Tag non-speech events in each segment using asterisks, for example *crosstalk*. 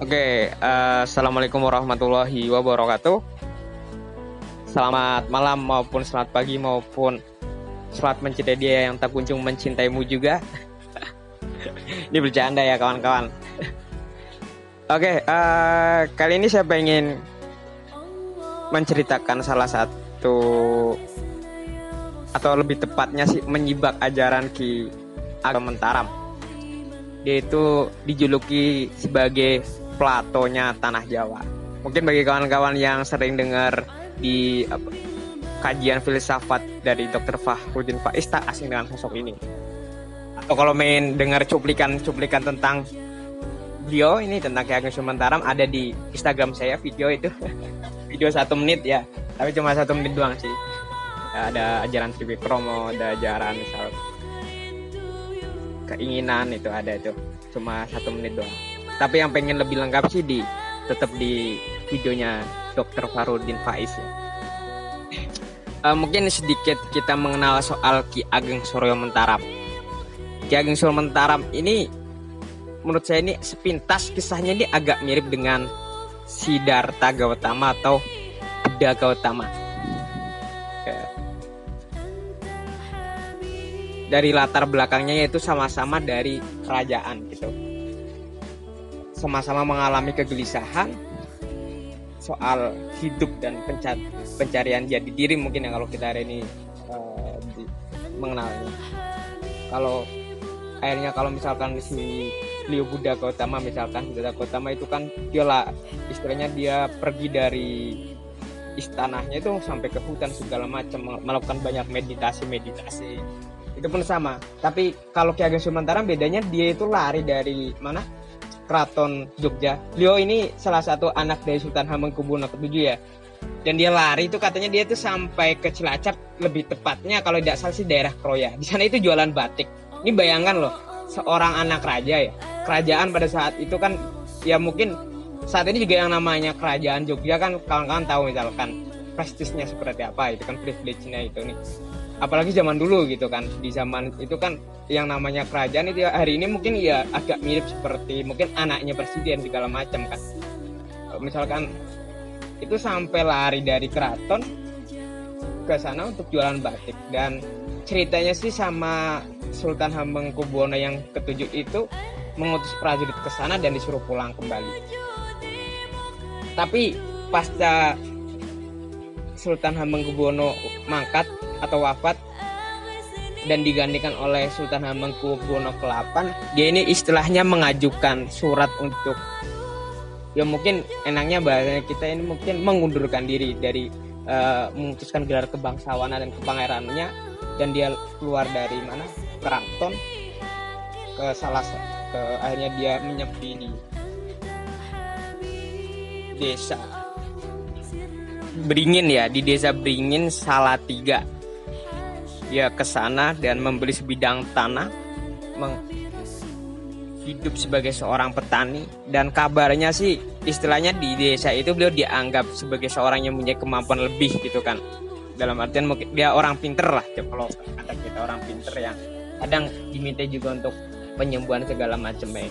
Oke, uh, assalamualaikum warahmatullahi wabarakatuh. Selamat malam maupun selamat pagi maupun selamat mencintai dia yang tak kunjung mencintaimu juga. *laughs* ini bercanda ya kawan-kawan. Oke, uh, kali ini saya pengen menceritakan salah satu atau lebih tepatnya sih menyibak ajaran Ki Ageng Mentaram. Dia itu dijuluki sebagai platonya tanah Jawa. Mungkin bagi kawan-kawan yang sering dengar di apa, kajian filsafat dari Dr. Fahrudin Faiz tak asing dengan sosok ini. Atau kalau main dengar cuplikan-cuplikan tentang beliau ini tentang Ki Ageng Sumentaram ada di Instagram saya video itu *laughs* video satu menit ya tapi cuma satu menit doang sih ada ajaran Triwikromo ada ajaran misal keinginan itu ada itu cuma satu menit doang tapi yang pengen lebih lengkap sih di tetap di videonya Dr. Farudin Faiz ya. Uh, mungkin sedikit kita mengenal soal Ki Ageng Suryo Mentaram. Ki Ageng Suryo Mentaram ini menurut saya ini sepintas kisahnya ini agak mirip dengan Siddhartha Gautama atau Buddha Gautama. Dari latar belakangnya yaitu sama-sama dari kerajaan gitu sama-sama mengalami kegelisahan soal hidup dan pencar pencarian jadi diri mungkin yang kalau kita hari ini uh, di, mengenalnya kalau akhirnya kalau misalkan si beliau Buddha Gautama misalkan Buddha Gautama itu kan dia lah istilahnya dia pergi dari istanahnya itu sampai ke hutan segala macam melakukan banyak meditasi meditasi. Itu pun sama. Tapi kalau Ki Ageng Sumantara bedanya dia itu lari dari mana Keraton Jogja. Beliau ini salah satu anak dari Sultan Hamengkubuwono ke-7 ya. Dan dia lari itu katanya dia itu sampai ke Cilacap lebih tepatnya kalau tidak salah sih daerah Kroya. Di sana itu jualan batik. Ini bayangkan loh, seorang anak raja ya. Kerajaan pada saat itu kan ya mungkin saat ini juga yang namanya kerajaan Jogja kan kawan-kawan tahu misalkan prestisnya seperti apa itu kan privilege-nya itu nih apalagi zaman dulu gitu kan. Di zaman itu kan yang namanya kerajaan itu ya, hari ini mungkin ya agak mirip seperti mungkin anaknya presiden segala macam kan. Misalkan itu sampai lari dari keraton ke sana untuk jualan batik. Dan ceritanya sih sama Sultan Hamengkubuwono yang ketujuh itu mengutus prajurit ke sana dan disuruh pulang kembali. Tapi pasca Sultan Hamengkubuwono mangkat atau wafat dan digantikan oleh Sultan Hamengkubuwono ke-8 dia ini istilahnya mengajukan surat untuk ya mungkin enaknya bahasanya kita ini mungkin mengundurkan diri dari uh, memutuskan gelar kebangsawanan dan kepangerannya dan dia keluar dari mana? Keraton. Ke salah ke akhirnya dia menyepi di desa Beringin ya di desa Beringin Salatiga dia ke sana dan membeli sebidang tanah hidup sebagai seorang petani. Dan kabarnya sih istilahnya di desa itu beliau dianggap sebagai seorang yang punya kemampuan lebih gitu kan. Dalam artian mungkin dia orang pinter lah kalau kata kita orang pinter yang kadang diminta juga untuk penyembuhan segala macam ya.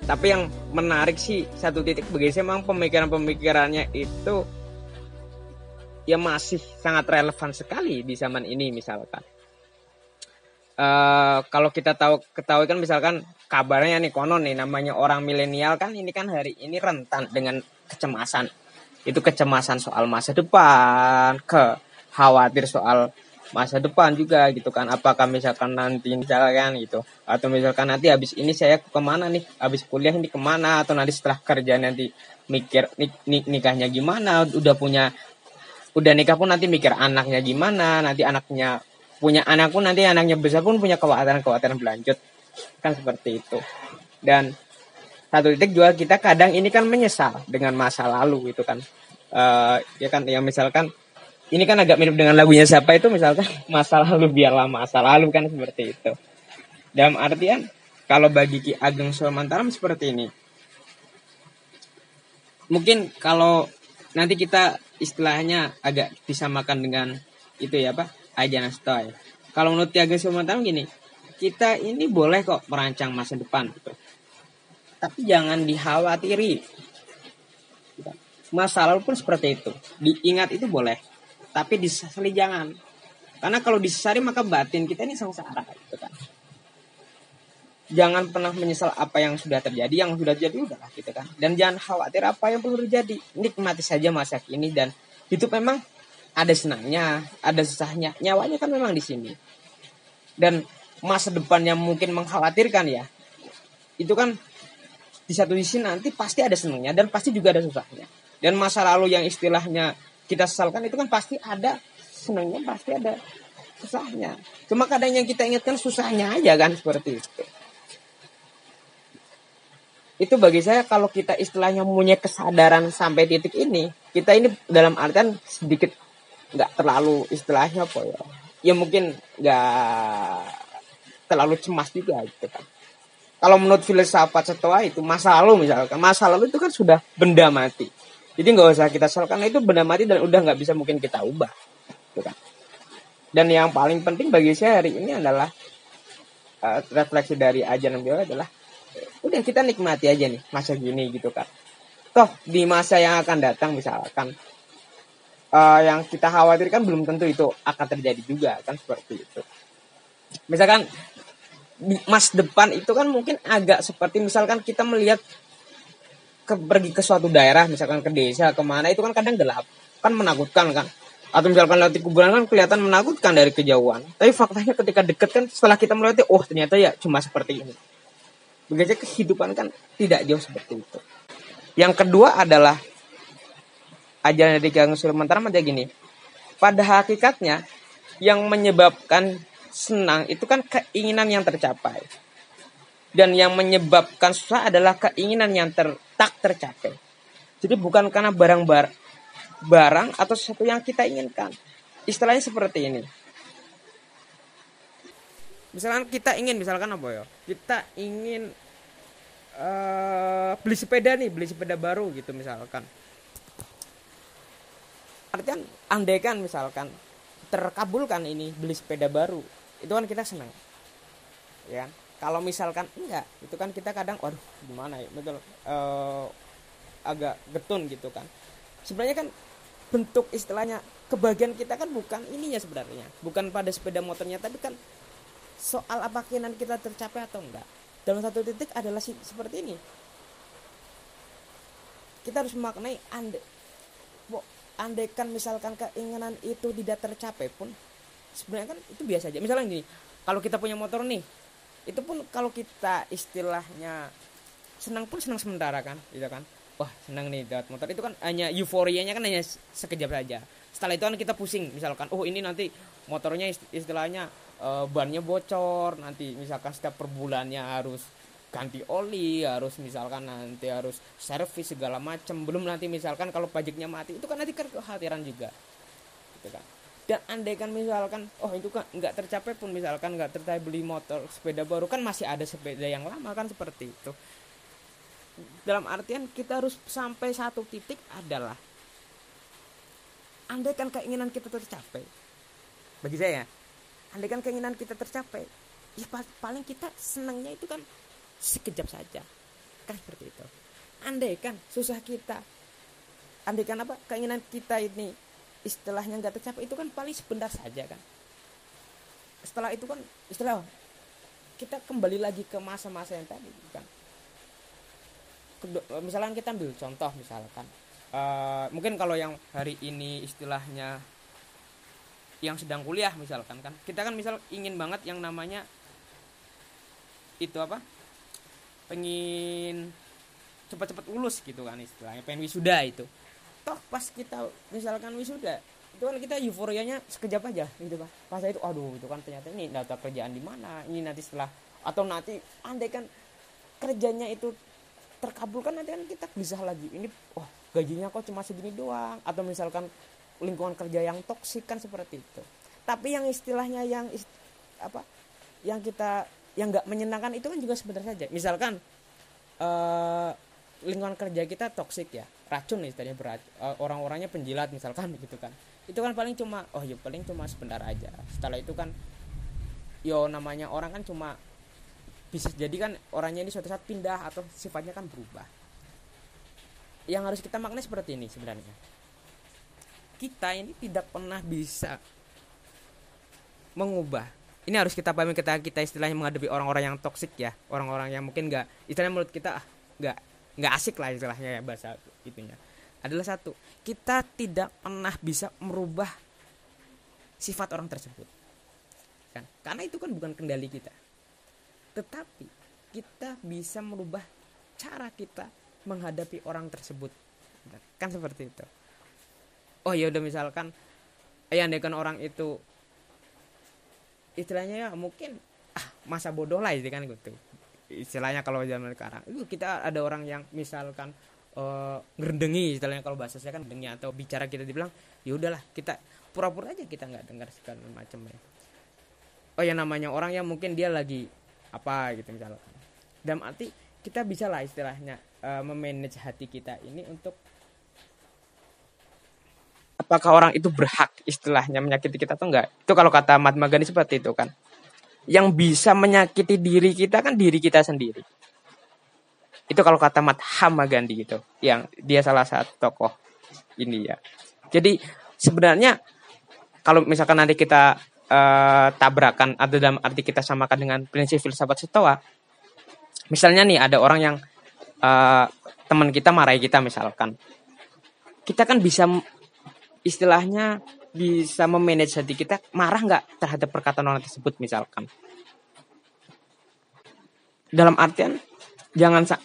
Tapi yang menarik sih satu titik bagi saya memang pemikiran-pemikirannya itu ya masih sangat relevan sekali di zaman ini misalkan. Uh, kalau kita tahu ketahui kan misalkan kabarnya nih konon nih namanya orang milenial kan ini kan hari ini rentan dengan kecemasan. Itu kecemasan soal masa depan ke khawatir soal masa depan juga gitu kan. Apakah misalkan nanti misalkan gitu. Atau misalkan nanti habis ini saya ke mana nih? Habis kuliah ini ke mana? Atau nanti setelah kerja nanti mikir nik, nik, nikahnya gimana? Udah punya udah nikah pun nanti mikir anaknya gimana nanti anaknya punya anak pun nanti anaknya besar pun punya kekhawatiran-kekhawatiran berlanjut. Kan seperti itu. Dan satu titik juga kita kadang ini kan menyesal dengan masa lalu gitu kan. Uh, ya kan yang misalkan ini kan agak mirip dengan lagunya siapa itu misalkan *laughs* masa lalu biarlah masa lalu kan seperti itu. Dalam artian kalau bagi Ki Ageng Sulmantaram seperti ini. Mungkin kalau nanti kita istilahnya agak disamakan dengan itu ya pak ajaran stoy. Kalau menurut Tiaga Sumatera gini kita ini boleh kok merancang masa depan gitu. Tapi jangan dikhawatiri. Masa lalu pun seperti itu. Diingat itu boleh tapi disesali jangan. Karena kalau disesali maka batin kita ini sengsara gitu kan jangan pernah menyesal apa yang sudah terjadi yang sudah terjadi udahlah gitu kan. Dan jangan khawatir apa yang perlu terjadi. Nikmati saja masa kini dan itu memang ada senangnya ada susahnya. Nyawanya kan memang di sini. Dan masa depan yang mungkin mengkhawatirkan ya itu kan di satu sisi nanti pasti ada senangnya dan pasti juga ada susahnya. Dan masa lalu yang istilahnya kita sesalkan itu kan pasti ada senangnya pasti ada susahnya. Cuma kadang yang kita ingatkan susahnya aja kan seperti itu itu bagi saya kalau kita istilahnya punya kesadaran sampai titik ini kita ini dalam artian sedikit nggak terlalu istilahnya apa ya. Ya mungkin nggak terlalu cemas juga gitu kan. Kalau menurut filsafat setua itu masa lalu misalkan masa lalu itu kan sudah benda mati. Jadi nggak usah kita soal karena itu benda mati dan udah nggak bisa mungkin kita ubah gitu kan. Dan yang paling penting bagi saya hari ini adalah uh, refleksi dari ajaran beliau adalah udah kita nikmati aja nih masa gini gitu kan toh di masa yang akan datang misalkan uh, yang kita khawatirkan belum tentu itu akan terjadi juga kan seperti itu. Misalkan mas depan itu kan mungkin agak seperti misalkan kita melihat ke, pergi ke suatu daerah misalkan ke desa ke mana itu kan kadang gelap kan menakutkan kan. Atau misalkan lewat kuburan kan kelihatan menakutkan dari kejauhan. Tapi faktanya ketika deket kan setelah kita melewati oh ternyata ya cuma seperti ini Begitu kehidupan kan tidak jauh seperti itu. Yang kedua adalah ajaran dari Kang Sulaiman Taram gini. Pada hakikatnya yang menyebabkan senang itu kan keinginan yang tercapai. Dan yang menyebabkan susah adalah keinginan yang ter, tak tercapai. Jadi bukan karena barang bar, barang atau sesuatu yang kita inginkan. Istilahnya seperti ini misalkan kita ingin misalkan apa ya? Kita ingin uh, beli sepeda nih beli sepeda baru gitu misalkan. Artinya andai kan misalkan terkabulkan ini beli sepeda baru itu kan kita senang ya kalau misalkan enggak itu kan kita kadang waduh gimana ya? Betul. Uh, agak getun gitu kan. Sebenarnya kan bentuk istilahnya kebahagiaan kita kan bukan ininya sebenarnya. Bukan pada sepeda motornya tapi kan soal apa keinginan kita tercapai atau enggak. Dalam satu titik adalah seperti ini. Kita harus memaknai ande andaikan misalkan keinginan itu tidak tercapai pun sebenarnya kan itu biasa aja. Misalnya gini kalau kita punya motor nih itu pun kalau kita istilahnya senang pun senang sementara kan gitu kan. Wah senang nih dapat motor. Itu kan hanya euforianya kan hanya sekejap saja. Setelah itu kan kita pusing misalkan oh ini nanti motornya istilahnya uh, bannya bocor. Nanti misalkan setiap per bulannya harus ganti oli harus misalkan nanti harus servis segala macam belum nanti misalkan kalau pajaknya mati itu kan nanti kekhawatiran juga. Gitu kan. Dan andai kan misalkan oh itu kan nggak tercapai pun misalkan nggak tercapai beli motor sepeda baru kan masih ada sepeda yang lama kan seperti itu. Dalam artian kita harus sampai satu titik adalah andai kan keinginan kita tercapai. Bagi saya andai kan keinginan kita tercapai ya paling kita senangnya itu kan sekejap saja. Kan seperti itu. Andai kan susah kita andai kan apa keinginan kita ini istilahnya nggak tercapai itu kan paling sebentar saja kan. Setelah itu kan istilah kita kembali lagi ke masa-masa yang tadi kan. Misalkan kita ambil contoh misalkan uh, mungkin kalau yang hari ini istilahnya yang sedang kuliah misalkan kan. Kita kan misal ingin banget yang namanya itu apa? Pengen cepat-cepat lulus gitu kan istilahnya pengen wisuda itu. Toh pas kita misalkan wisuda itu kan kita euforianya sekejap aja gitu kan pas itu aduh itu kan ternyata ini data kerjaan di mana ini nanti setelah atau nanti andai kan kerjanya itu terkabulkan nanti kan kita bisa lagi ini oh, gajinya kok cuma segini doang atau misalkan lingkungan kerja yang toksik kan seperti itu. Tapi yang istilahnya yang ist, apa yang kita yang nggak menyenangkan itu kan juga sebenarnya saja. Misalkan uh, lingkungan kerja kita toksik ya racun istilahnya berat uh, orang-orangnya penjilat misalkan *laughs* gitu kan. Itu kan paling cuma oh ya paling cuma sebentar aja. Setelah itu kan yo namanya orang kan cuma bisa jadi kan orangnya ini suatu saat pindah atau sifatnya kan berubah. Yang harus kita maknai seperti ini sebenarnya kita ini tidak pernah bisa mengubah. Ini harus kita pahami kita kita istilahnya menghadapi orang-orang yang toksik ya. Orang-orang yang mungkin nggak istilahnya menurut kita ah nggak nggak asik lah istilahnya ya bahasa itunya. Adalah satu kita tidak pernah bisa merubah sifat orang tersebut. Kan? Karena itu kan bukan kendali kita. Tetapi kita bisa merubah cara kita menghadapi orang tersebut. Kan seperti itu oh ya udah misalkan ya andaikan orang itu istilahnya ya mungkin ah masa bodoh lah itu kan gitu. Istilahnya kalau zaman sekarang itu kita ada orang yang misalkan uh, ngerendengi istilahnya kalau bahasa saya kan ngerendengi atau bicara kita dibilang ya udahlah kita pura-pura aja kita nggak dengar segala macam ya. Oh ya namanya orang yang mungkin dia lagi apa gitu misalkan. Dalam arti kita bisa lah istilahnya uh, memanage hati kita ini untuk apakah orang itu berhak istilahnya menyakiti kita atau enggak? Itu kalau kata Mahatma Gandhi seperti itu kan. Yang bisa menyakiti diri kita kan diri kita sendiri. Itu kalau kata Mahatma Gandhi gitu yang dia salah satu tokoh ini ya jadi sebenarnya kalau misalkan nanti kita uh, tabrakan atau dalam arti kita samakan dengan prinsip filsafat stoa misalnya nih ada orang yang uh, teman kita marahi kita misalkan. Kita kan bisa istilahnya bisa memanage hati kita marah nggak terhadap perkataan orang tersebut misalkan? Dalam artian jangan sa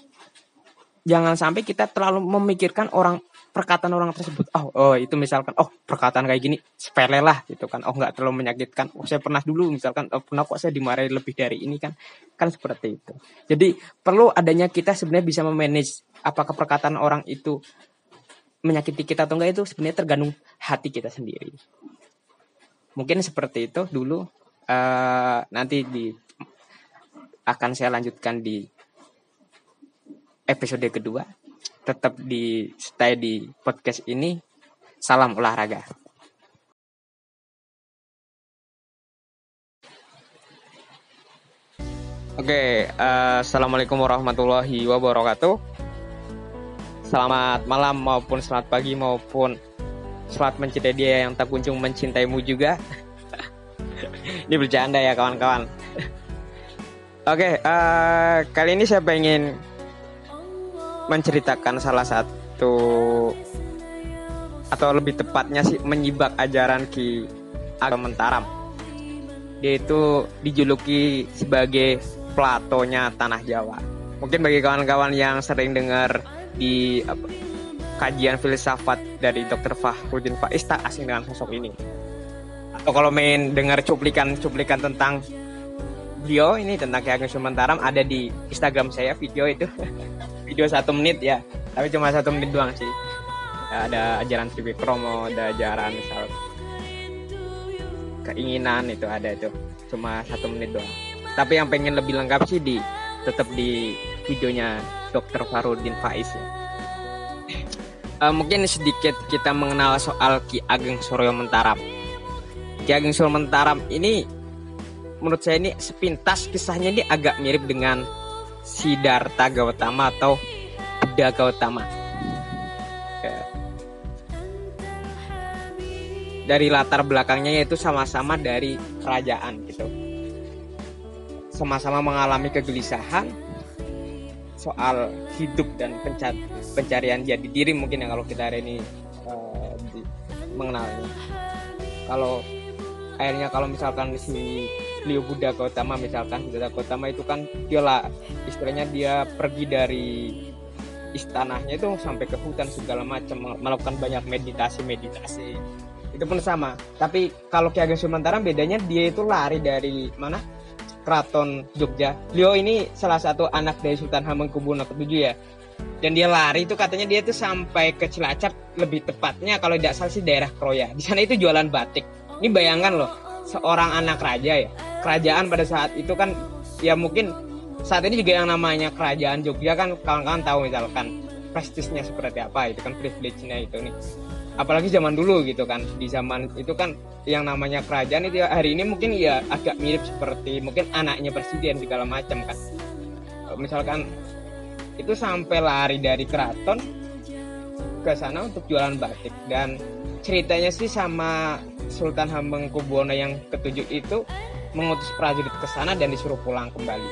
jangan sampai kita terlalu memikirkan orang perkataan orang tersebut. Oh oh itu misalkan oh perkataan kayak gini sepele lah gitu kan. Oh nggak terlalu menyakitkan. Oh saya pernah dulu misalkan oh pernah kok saya dimarahi lebih dari ini kan. Kan seperti itu. Jadi perlu adanya kita sebenarnya bisa memanage apakah perkataan orang itu menyakiti kita atau enggak itu sebenarnya tergantung hati kita sendiri. Mungkin seperti itu dulu uh, nanti di akan saya lanjutkan di episode kedua. Tetap di stay di podcast ini. Salam olahraga. Oke, okay, uh, eh, assalamualaikum warahmatullahi wabarakatuh. Selamat malam maupun selamat pagi maupun selamat mencintai dia yang tak kunjung mencintaimu juga. *laughs* ini bercanda ya kawan-kawan. *laughs* Oke, okay, uh, eh, kali ini saya pengen menceritakan salah satu atau lebih tepatnya sih menyibak ajaran Ki Agam Mentaram. Dia itu dijuluki sebagai Platonya tanah Jawa. Mungkin bagi kawan-kawan yang sering dengar di apa, kajian filsafat dari Dr. Fahrudin Faiz tak asing dengan sosok ini. Atau kalau main dengar cuplikan-cuplikan tentang beliau ini tentang Ki Ageng Sumentaram ada di Instagram saya video itu *laughs* video satu menit ya tapi cuma satu menit doang sih ada ajaran Kromo ada ajaran misal keinginan itu ada itu cuma satu menit doang tapi yang pengen lebih lengkap sih di tetap di videonya Dr. Farudin Faiz ya. Uh, mungkin sedikit kita mengenal soal Ki Ageng Suryo Mentaram. Ki Ageng Suryo Mentaram ini menurut saya ini sepintas kisahnya ini agak mirip dengan Siddhartha Gautama atau Buddha Gautama. Dari latar belakangnya yaitu sama-sama dari kerajaan gitu. Sama-sama mengalami kegelisahan, soal hidup dan pencar pencarian jadi diri mungkin ya kalau kita hari ini uh, di, mengenalnya. Kalau akhirnya kalau misalkan si Leo Buddha Gautama misalkan Buddha Gautama itu kan dia lah istilahnya dia pergi dari istanahnya itu sampai ke hutan segala macam melakukan banyak meditasi meditasi. Itu pun sama. Tapi kalau Ki Ageng Sumantara bedanya dia itu lari dari mana Keraton Jogja. Beliau ini salah satu anak dari Sultan Hamengkubuwono ke-7 ya. Dan dia lari itu katanya dia tuh sampai ke Cilacap lebih tepatnya kalau tidak salah sih daerah Kroya. Di sana itu jualan batik. Ini bayangkan loh, seorang anak raja ya. Kerajaan pada saat itu kan ya mungkin saat ini juga yang namanya kerajaan Jogja kan kawan-kawan tahu misalkan prestisnya seperti apa itu kan privilege-nya itu nih apalagi zaman dulu gitu kan di zaman itu kan yang namanya kerajaan itu ya, hari ini mungkin ya agak mirip seperti mungkin anaknya presiden segala macam kan misalkan itu sampai lari dari keraton ke sana untuk jualan batik dan ceritanya sih sama Sultan Hamengkubuwono yang ketujuh itu mengutus prajurit ke sana dan disuruh pulang kembali.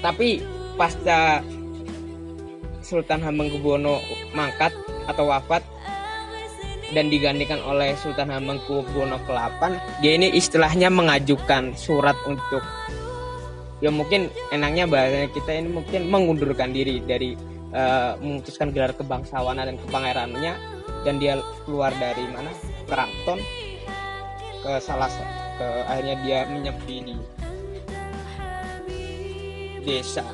Tapi pasca Sultan Hamengkubuwono mangkat atau wafat dan digantikan oleh Sultan Hamengkubuwono ke-8 dia ini istilahnya mengajukan surat untuk ya mungkin enaknya bahasanya kita ini mungkin mengundurkan diri dari uh, memutuskan gelar kebangsawanan dan kepangerannya dan dia keluar dari mana? Keraton. Ke salah ke akhirnya dia menyepi di desa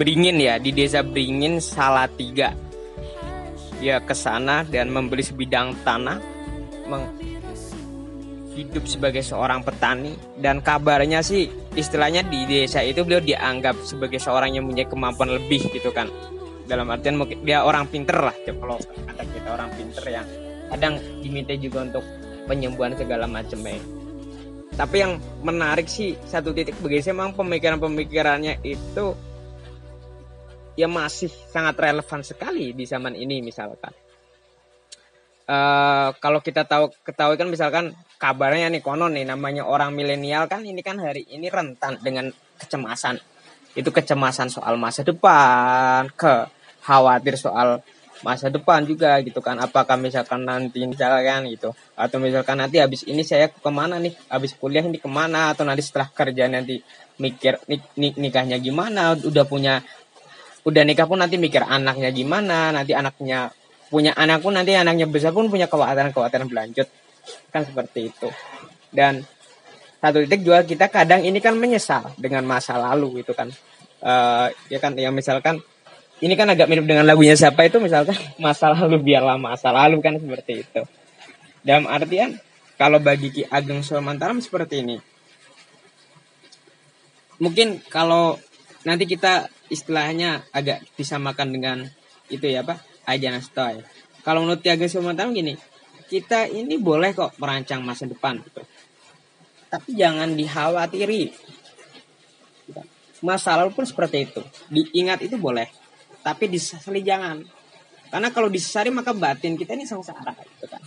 Beringin ya di desa Beringin Salatiga dia ke sana dan membeli sebidang tanah hidup sebagai seorang petani. Dan kabarnya sih istilahnya di desa itu beliau dianggap sebagai seorang yang punya kemampuan lebih gitu kan. Dalam artian mungkin dia orang pinter lah kalau kata kita orang pinter yang kadang diminta juga untuk penyembuhan segala macamnya tapi yang menarik sih satu titik bagi saya memang pemikiran-pemikirannya itu ya masih sangat relevan sekali di zaman ini misalkan. Uh, kalau kita tahu ketahui kan misalkan kabarnya nih konon nih namanya orang milenial kan ini kan hari ini rentan dengan kecemasan. Itu kecemasan soal masa depan ke khawatir soal masa depan juga gitu kan. Apakah misalkan nanti misalkan gitu. Atau misalkan nanti habis ini saya ke mana nih? Habis kuliah ini ke mana? Atau nanti setelah kerja nanti mikir nik, nik, nikahnya gimana? Udah punya udah nikah pun nanti mikir anaknya gimana nanti anaknya punya anak pun nanti anaknya besar pun punya kekhawatiran-kekhawatiran berlanjut. Kan seperti itu. Dan satu titik juga kita kadang ini kan menyesal dengan masa lalu gitu kan. Uh, ya kan yang misalkan ini kan agak mirip dengan lagunya siapa itu misalkan *laughs* masa lalu biarlah masa lalu kan seperti itu. Dalam artian kalau bagi Ki Ageng Sulmantaram seperti ini. Mungkin kalau nanti kita istilahnya agak disamakan dengan itu ya pak aja Stoy. Kalau menurut Tiaga Sumatera gini, kita ini boleh kok merancang masa depan gitu. Tapi jangan dikhawatiri. Masa lalu pun seperti itu. Diingat itu boleh, tapi disesali jangan. Karena kalau disesali maka batin kita ini sengsara gitu kan.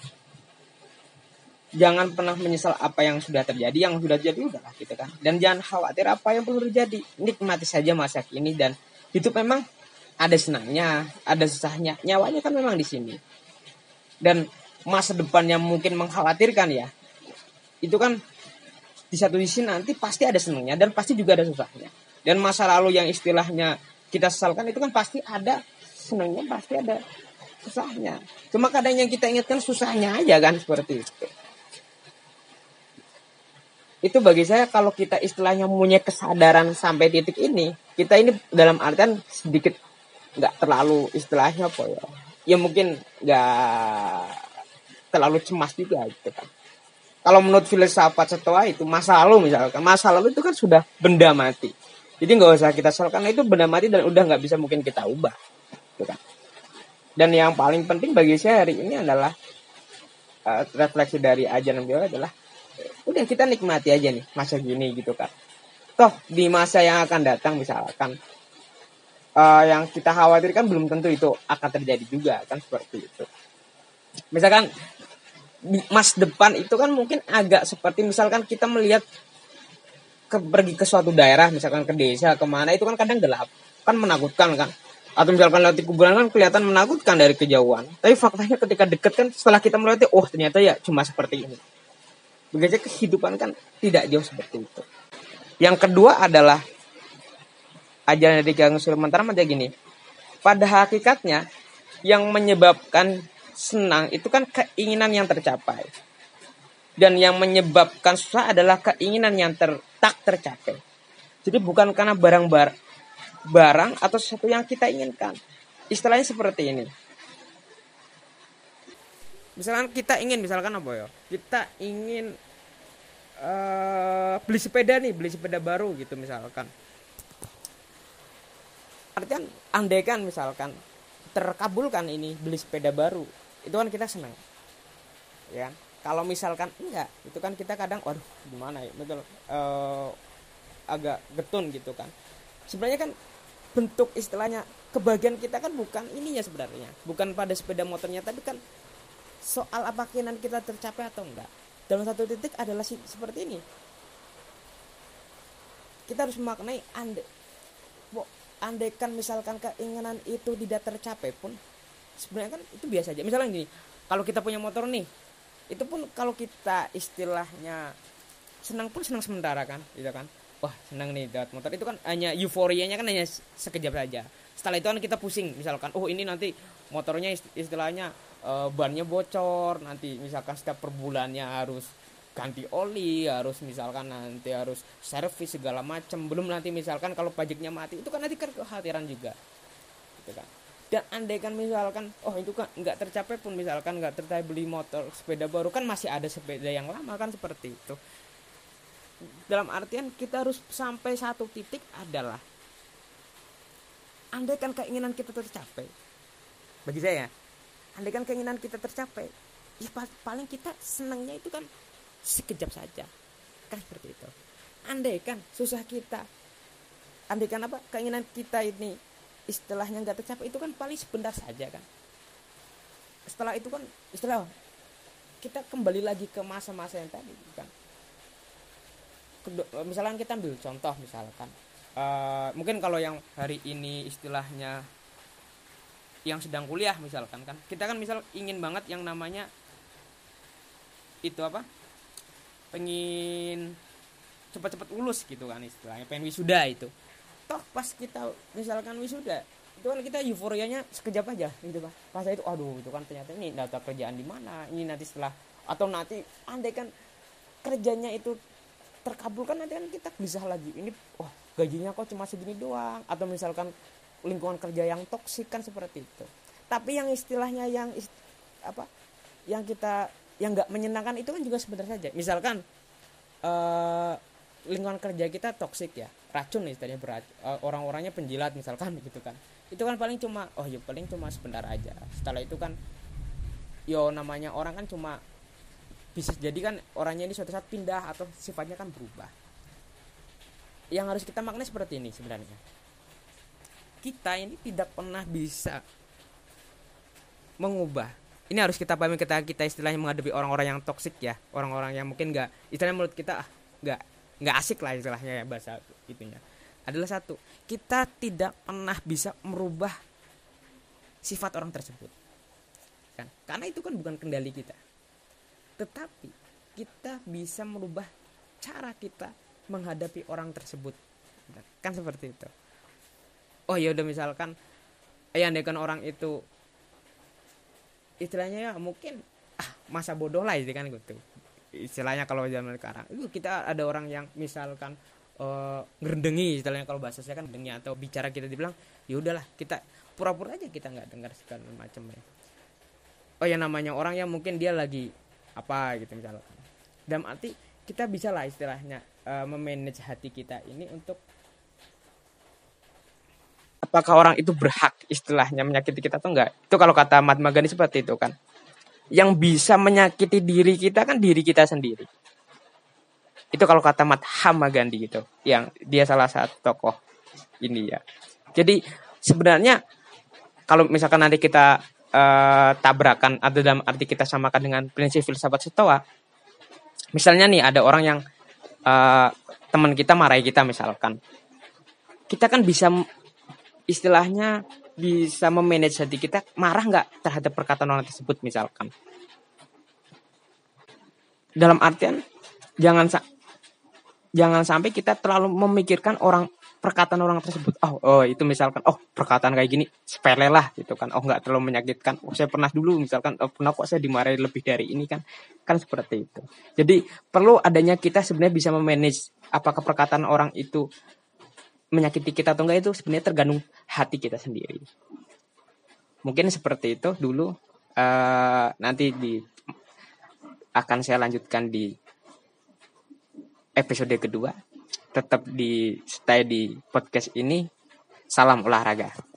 Jangan pernah menyesal apa yang sudah terjadi, yang sudah terjadi udahlah gitu kan. Dan jangan khawatir apa yang perlu terjadi. Nikmati saja masa kini dan itu memang ada senangnya, ada susahnya. Nyawanya kan memang di sini. Dan masa depan yang mungkin mengkhawatirkan ya. Itu kan di satu sisi nanti pasti ada senangnya dan pasti juga ada susahnya. Dan masa lalu yang istilahnya kita sesalkan itu kan pasti ada senangnya, pasti ada susahnya. Cuma kadang yang kita ingatkan susahnya aja kan seperti itu. Itu bagi saya kalau kita istilahnya punya kesadaran sampai titik ini, kita ini dalam artian sedikit nggak terlalu istilahnya apa ya ya mungkin nggak terlalu cemas juga gitu kan. Kalau menurut filsafat setua itu masa lalu misalkan masa lalu itu kan sudah benda mati. Jadi nggak usah kita soal karena itu benda mati dan udah nggak bisa mungkin kita ubah gitu kan. Dan yang paling penting bagi saya hari ini adalah uh, refleksi dari ajaran beliau adalah udah kita nikmati aja nih masa gini gitu kan toh di masa yang akan datang misalkan uh, yang kita khawatirkan belum tentu itu akan terjadi juga kan seperti itu. Misalkan mas depan itu kan mungkin agak seperti misalkan kita melihat ke, pergi ke suatu daerah misalkan ke desa ke mana itu kan kadang gelap kan menakutkan kan atau misalkan lewati kuburan kan kelihatan menakutkan dari kejauhan. Tapi faktanya ketika deket kan setelah kita melewati oh ternyata ya cuma seperti ini begitu kehidupan kan tidak jauh seperti itu yang kedua adalah ajaran dari Gang Sulaiman Taram gini. Pada hakikatnya yang menyebabkan senang itu kan keinginan yang tercapai. Dan yang menyebabkan susah adalah keinginan yang ter, tak tercapai. Jadi bukan karena barang bar, barang atau sesuatu yang kita inginkan. Istilahnya seperti ini. Misalkan kita ingin misalkan apa ya? Kita ingin uh, beli sepeda nih, beli sepeda baru gitu misalkan. Artian andaikan misalkan terkabulkan ini beli sepeda baru itu kan kita senang ya kan? kalau misalkan enggak itu kan kita kadang waduh gimana ya? Betul. Uh, agak getun gitu kan. Sebenarnya kan bentuk istilahnya kebahagiaan kita kan bukan ininya sebenarnya. Bukan pada sepeda motornya tapi kan soal apa keinginan kita tercapai atau enggak. Dalam satu titik adalah si, seperti ini. Kita harus memaknai ande andaikan misalkan keinginan itu tidak tercapai pun sebenarnya kan itu biasa aja. Misalnya gini kalau kita punya motor nih itu pun kalau kita istilahnya senang pun senang sementara kan gitu kan. Wah senang nih dapat motor. Itu kan hanya euforianya kan hanya sekejap saja. Setelah itu kan kita pusing misalkan oh ini nanti motornya istilahnya uh, bannya bocor. Nanti misalkan setiap per bulannya harus ganti oli harus misalkan nanti harus servis segala macam belum nanti misalkan kalau pajaknya mati itu kan nanti kan kekhawatiran juga. Gitu kan. Dan andaikan misalkan oh itu kan nggak tercapai pun misalkan nggak tercapai beli motor sepeda baru kan masih ada sepeda yang lama kan seperti itu. Dalam artian kita harus sampai satu titik adalah andaikan keinginan kita tercapai. Bagi saya andaikan keinginan kita tercapai ya paling kita senangnya itu kan sekejap saja. Kan seperti itu. Andaikan susah kita andaikan apa keinginan kita ini istilahnya nggak tercapai itu kan paling sebentar saja kan. Setelah itu kan istilah kita kembali lagi ke masa-masa yang tadi kan. Misalkan kita ambil contoh misalkan uh, mungkin kalau yang hari ini istilahnya yang sedang kuliah misalkan kan. Kita kan misal ingin banget yang namanya itu apa? Pengen cepat-cepat lulus gitu kan istilahnya pengen wisuda itu. Toh pas kita misalkan wisuda itu kan kita euforianya sekejap aja gitu pak. Pas itu aduh itu kan ternyata ini data kerjaan di mana ini nanti setelah atau nanti andai kan kerjanya itu terkabulkan nanti kan kita bisa lagi ini wah gajinya kok cuma segini doang atau misalkan lingkungan kerja yang toksik kan seperti itu. Tapi yang istilahnya yang ist, apa yang kita yang nggak menyenangkan itu kan juga sebenarnya saja. Misalkan uh, lingkungan kerja kita toksik ya racun istilahnya berat uh, orang-orangnya penjilat misalkan gitu kan. Itu kan paling cuma oh ya paling cuma sebentar aja. Setelah itu kan yo namanya orang kan cuma bisa jadi kan orangnya ini suatu saat pindah atau sifatnya kan berubah. Yang harus kita maknai seperti ini sebenarnya kita ini tidak pernah bisa mengubah. Ini harus kita pahami kita kita istilahnya menghadapi orang-orang yang toksik ya. Orang-orang yang mungkin nggak istilahnya menurut kita ah nggak nggak asik lah istilahnya ya bahasa itunya. Adalah satu kita tidak pernah bisa merubah sifat orang tersebut. Kan? Karena itu kan bukan kendali kita. Tetapi kita bisa merubah cara kita menghadapi orang tersebut. Kan seperti itu oh ya udah misalkan ya andaikan orang itu istilahnya ya mungkin ah masa bodoh lah itu kan gitu. Istilahnya kalau zaman sekarang itu kita ada orang yang misalkan uh, ngerendengi istilahnya kalau bahasa saya kan dengi atau bicara kita dibilang ya udahlah kita pura-pura aja kita nggak dengar segala macam ya. Oh ya namanya orang yang mungkin dia lagi apa gitu misalkan. Dalam arti kita bisa lah istilahnya uh, memanage hati kita ini untuk apakah orang itu berhak istilahnya menyakiti kita atau enggak itu kalau kata Mahatma Gandhi seperti itu kan yang bisa menyakiti diri kita kan diri kita sendiri. Itu kalau kata Mahatma Gandhi gitu, yang dia salah satu tokoh ini ya. Jadi sebenarnya kalau misalkan nanti kita uh, tabrakan atau dalam arti kita samakan dengan prinsip filsafat Stoa, misalnya nih ada orang yang uh, teman kita marahi kita misalkan, kita kan bisa istilahnya bisa memanage hati kita marah nggak terhadap perkataan orang tersebut misalkan? Dalam artian jangan sa jangan sampai kita terlalu memikirkan orang perkataan orang tersebut. Oh oh itu misalkan oh perkataan kayak gini sepele lah gitu kan. Oh nggak terlalu menyakitkan. Oh saya pernah dulu misalkan oh pernah kok saya dimarahi lebih dari ini kan. Kan seperti itu. Jadi perlu adanya kita sebenarnya bisa memanage apakah perkataan orang itu menyakiti kita atau enggak itu sebenarnya tergantung hati kita sendiri. Mungkin seperti itu dulu. Uh, nanti di akan saya lanjutkan di episode kedua. Tetap di stay di podcast ini. Salam olahraga.